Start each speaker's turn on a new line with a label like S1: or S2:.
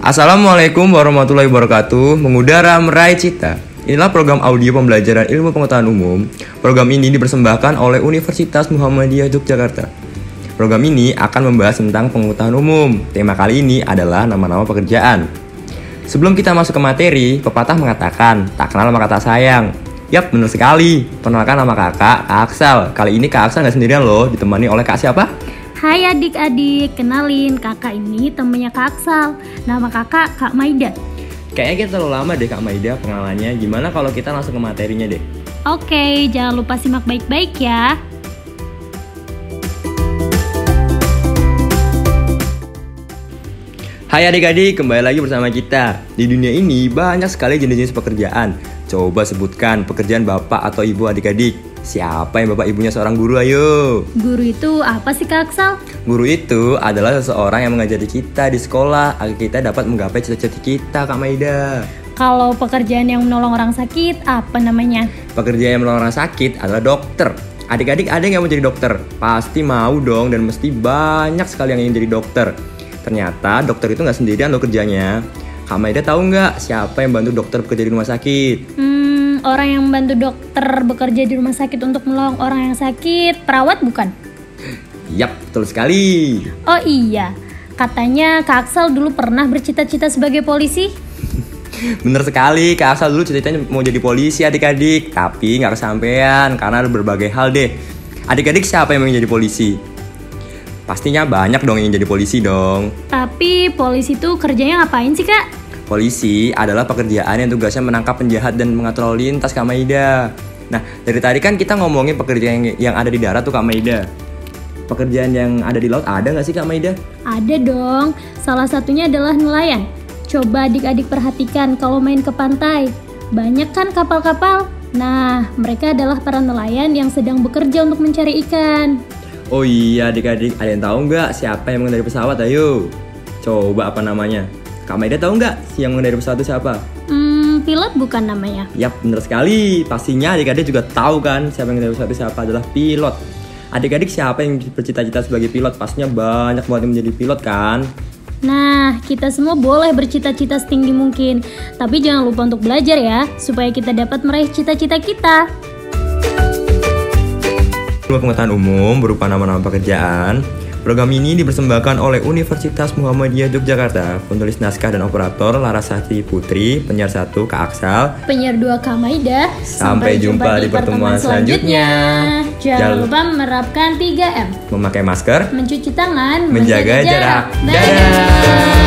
S1: Assalamualaikum warahmatullahi wabarakatuh. Mengudara meraih cita. Inilah program audio pembelajaran ilmu pengetahuan umum. Program ini dipersembahkan oleh Universitas Muhammadiyah Yogyakarta. Program ini akan membahas tentang pengetahuan umum. Tema kali ini adalah nama-nama pekerjaan. Sebelum kita masuk ke materi, pepatah mengatakan, tak kenal maka tak sayang. Yap, benar sekali. Perkenalkan nama kakak, Kak Aksel. Kali ini Kak Aksel nggak sendirian loh, ditemani oleh Kak siapa?
S2: Hai adik-adik, kenalin kakak ini temennya Kak Aksal. Nama kakak Kak Maida.
S1: Kayaknya kita terlalu lama deh Kak Maida pengenalannya. Gimana kalau kita langsung ke materinya deh?
S2: Oke, jangan lupa simak baik-baik ya.
S1: Hai adik-adik, kembali lagi bersama kita. Di dunia ini banyak sekali jenis-jenis pekerjaan. Coba sebutkan pekerjaan bapak atau ibu adik-adik. Siapa yang bapak ibunya seorang guru ayo?
S2: Guru itu apa sih Kak Aksal?
S1: Guru itu adalah seseorang yang mengajari kita di sekolah agar kita dapat menggapai cita-cita kita, Kak Maida.
S2: Kalau pekerjaan yang menolong orang sakit, apa namanya?
S1: Pekerjaan yang menolong orang sakit adalah dokter. Adik-adik ada yang mau jadi dokter? Pasti mau dong dan mesti banyak sekali yang ingin jadi dokter. Ternyata dokter itu nggak sendirian loh kerjanya. Kak Maida tahu nggak siapa yang bantu dokter bekerja di rumah sakit?
S2: Hmm, orang yang membantu dokter bekerja di rumah sakit untuk menolong orang yang sakit, perawat bukan?
S1: Yap, betul sekali.
S2: Oh iya, katanya Kak Aksal dulu pernah bercita-cita sebagai polisi.
S1: Bener sekali, Kak Asal dulu ceritanya mau jadi polisi adik-adik, tapi nggak kesampaian karena ada berbagai hal deh. Adik-adik siapa yang mau jadi polisi? Pastinya banyak dong yang ingin jadi polisi dong.
S2: Tapi polisi itu kerjanya ngapain sih Kak?
S1: Polisi adalah pekerjaan yang tugasnya menangkap penjahat dan mengatur lalu lintas Kak Maida. Nah, dari tadi kan kita ngomongin pekerjaan yang, yang ada di darat tuh Kak Maida. Pekerjaan yang ada di laut ada nggak sih Kak Maida?
S2: Ada dong, salah satunya adalah nelayan. Coba adik-adik perhatikan kalau main ke pantai. Banyak kan kapal-kapal? Nah, mereka adalah para nelayan yang sedang bekerja untuk mencari ikan.
S1: Oh iya adik-adik, ada yang tahu nggak siapa yang mengendari pesawat? Ayo, coba apa namanya? Kak Maida tahu nggak si yang mengendari pesawat itu siapa?
S2: Hmm, pilot bukan namanya.
S1: Yap, bener sekali. Pastinya adik-adik juga tahu kan siapa yang mengendari pesawat itu siapa adalah pilot. Adik-adik siapa yang bercita-cita sebagai pilot? Pastinya banyak banget yang menjadi pilot kan?
S2: Nah, kita semua boleh bercita-cita setinggi mungkin, tapi jangan lupa untuk belajar ya, supaya kita dapat meraih cita-cita kita.
S1: Ilmu pengetahuan umum berupa nama-nama pekerjaan. Program ini dipersembahkan oleh Universitas Muhammadiyah Yogyakarta. Penulis naskah dan operator Larasati Putri, penyiar satu Kak Aksal.
S2: Penyiar dua Kak Maida.
S1: Sampai jumpa di pertemuan selanjutnya.
S2: Jangan
S1: Jangan-
S2: lupa menerapkan 3M.
S1: Memakai masker,
S2: Mencuci tangan,
S1: menjaga jarak.
S2: Dadah.
S1: Dadah.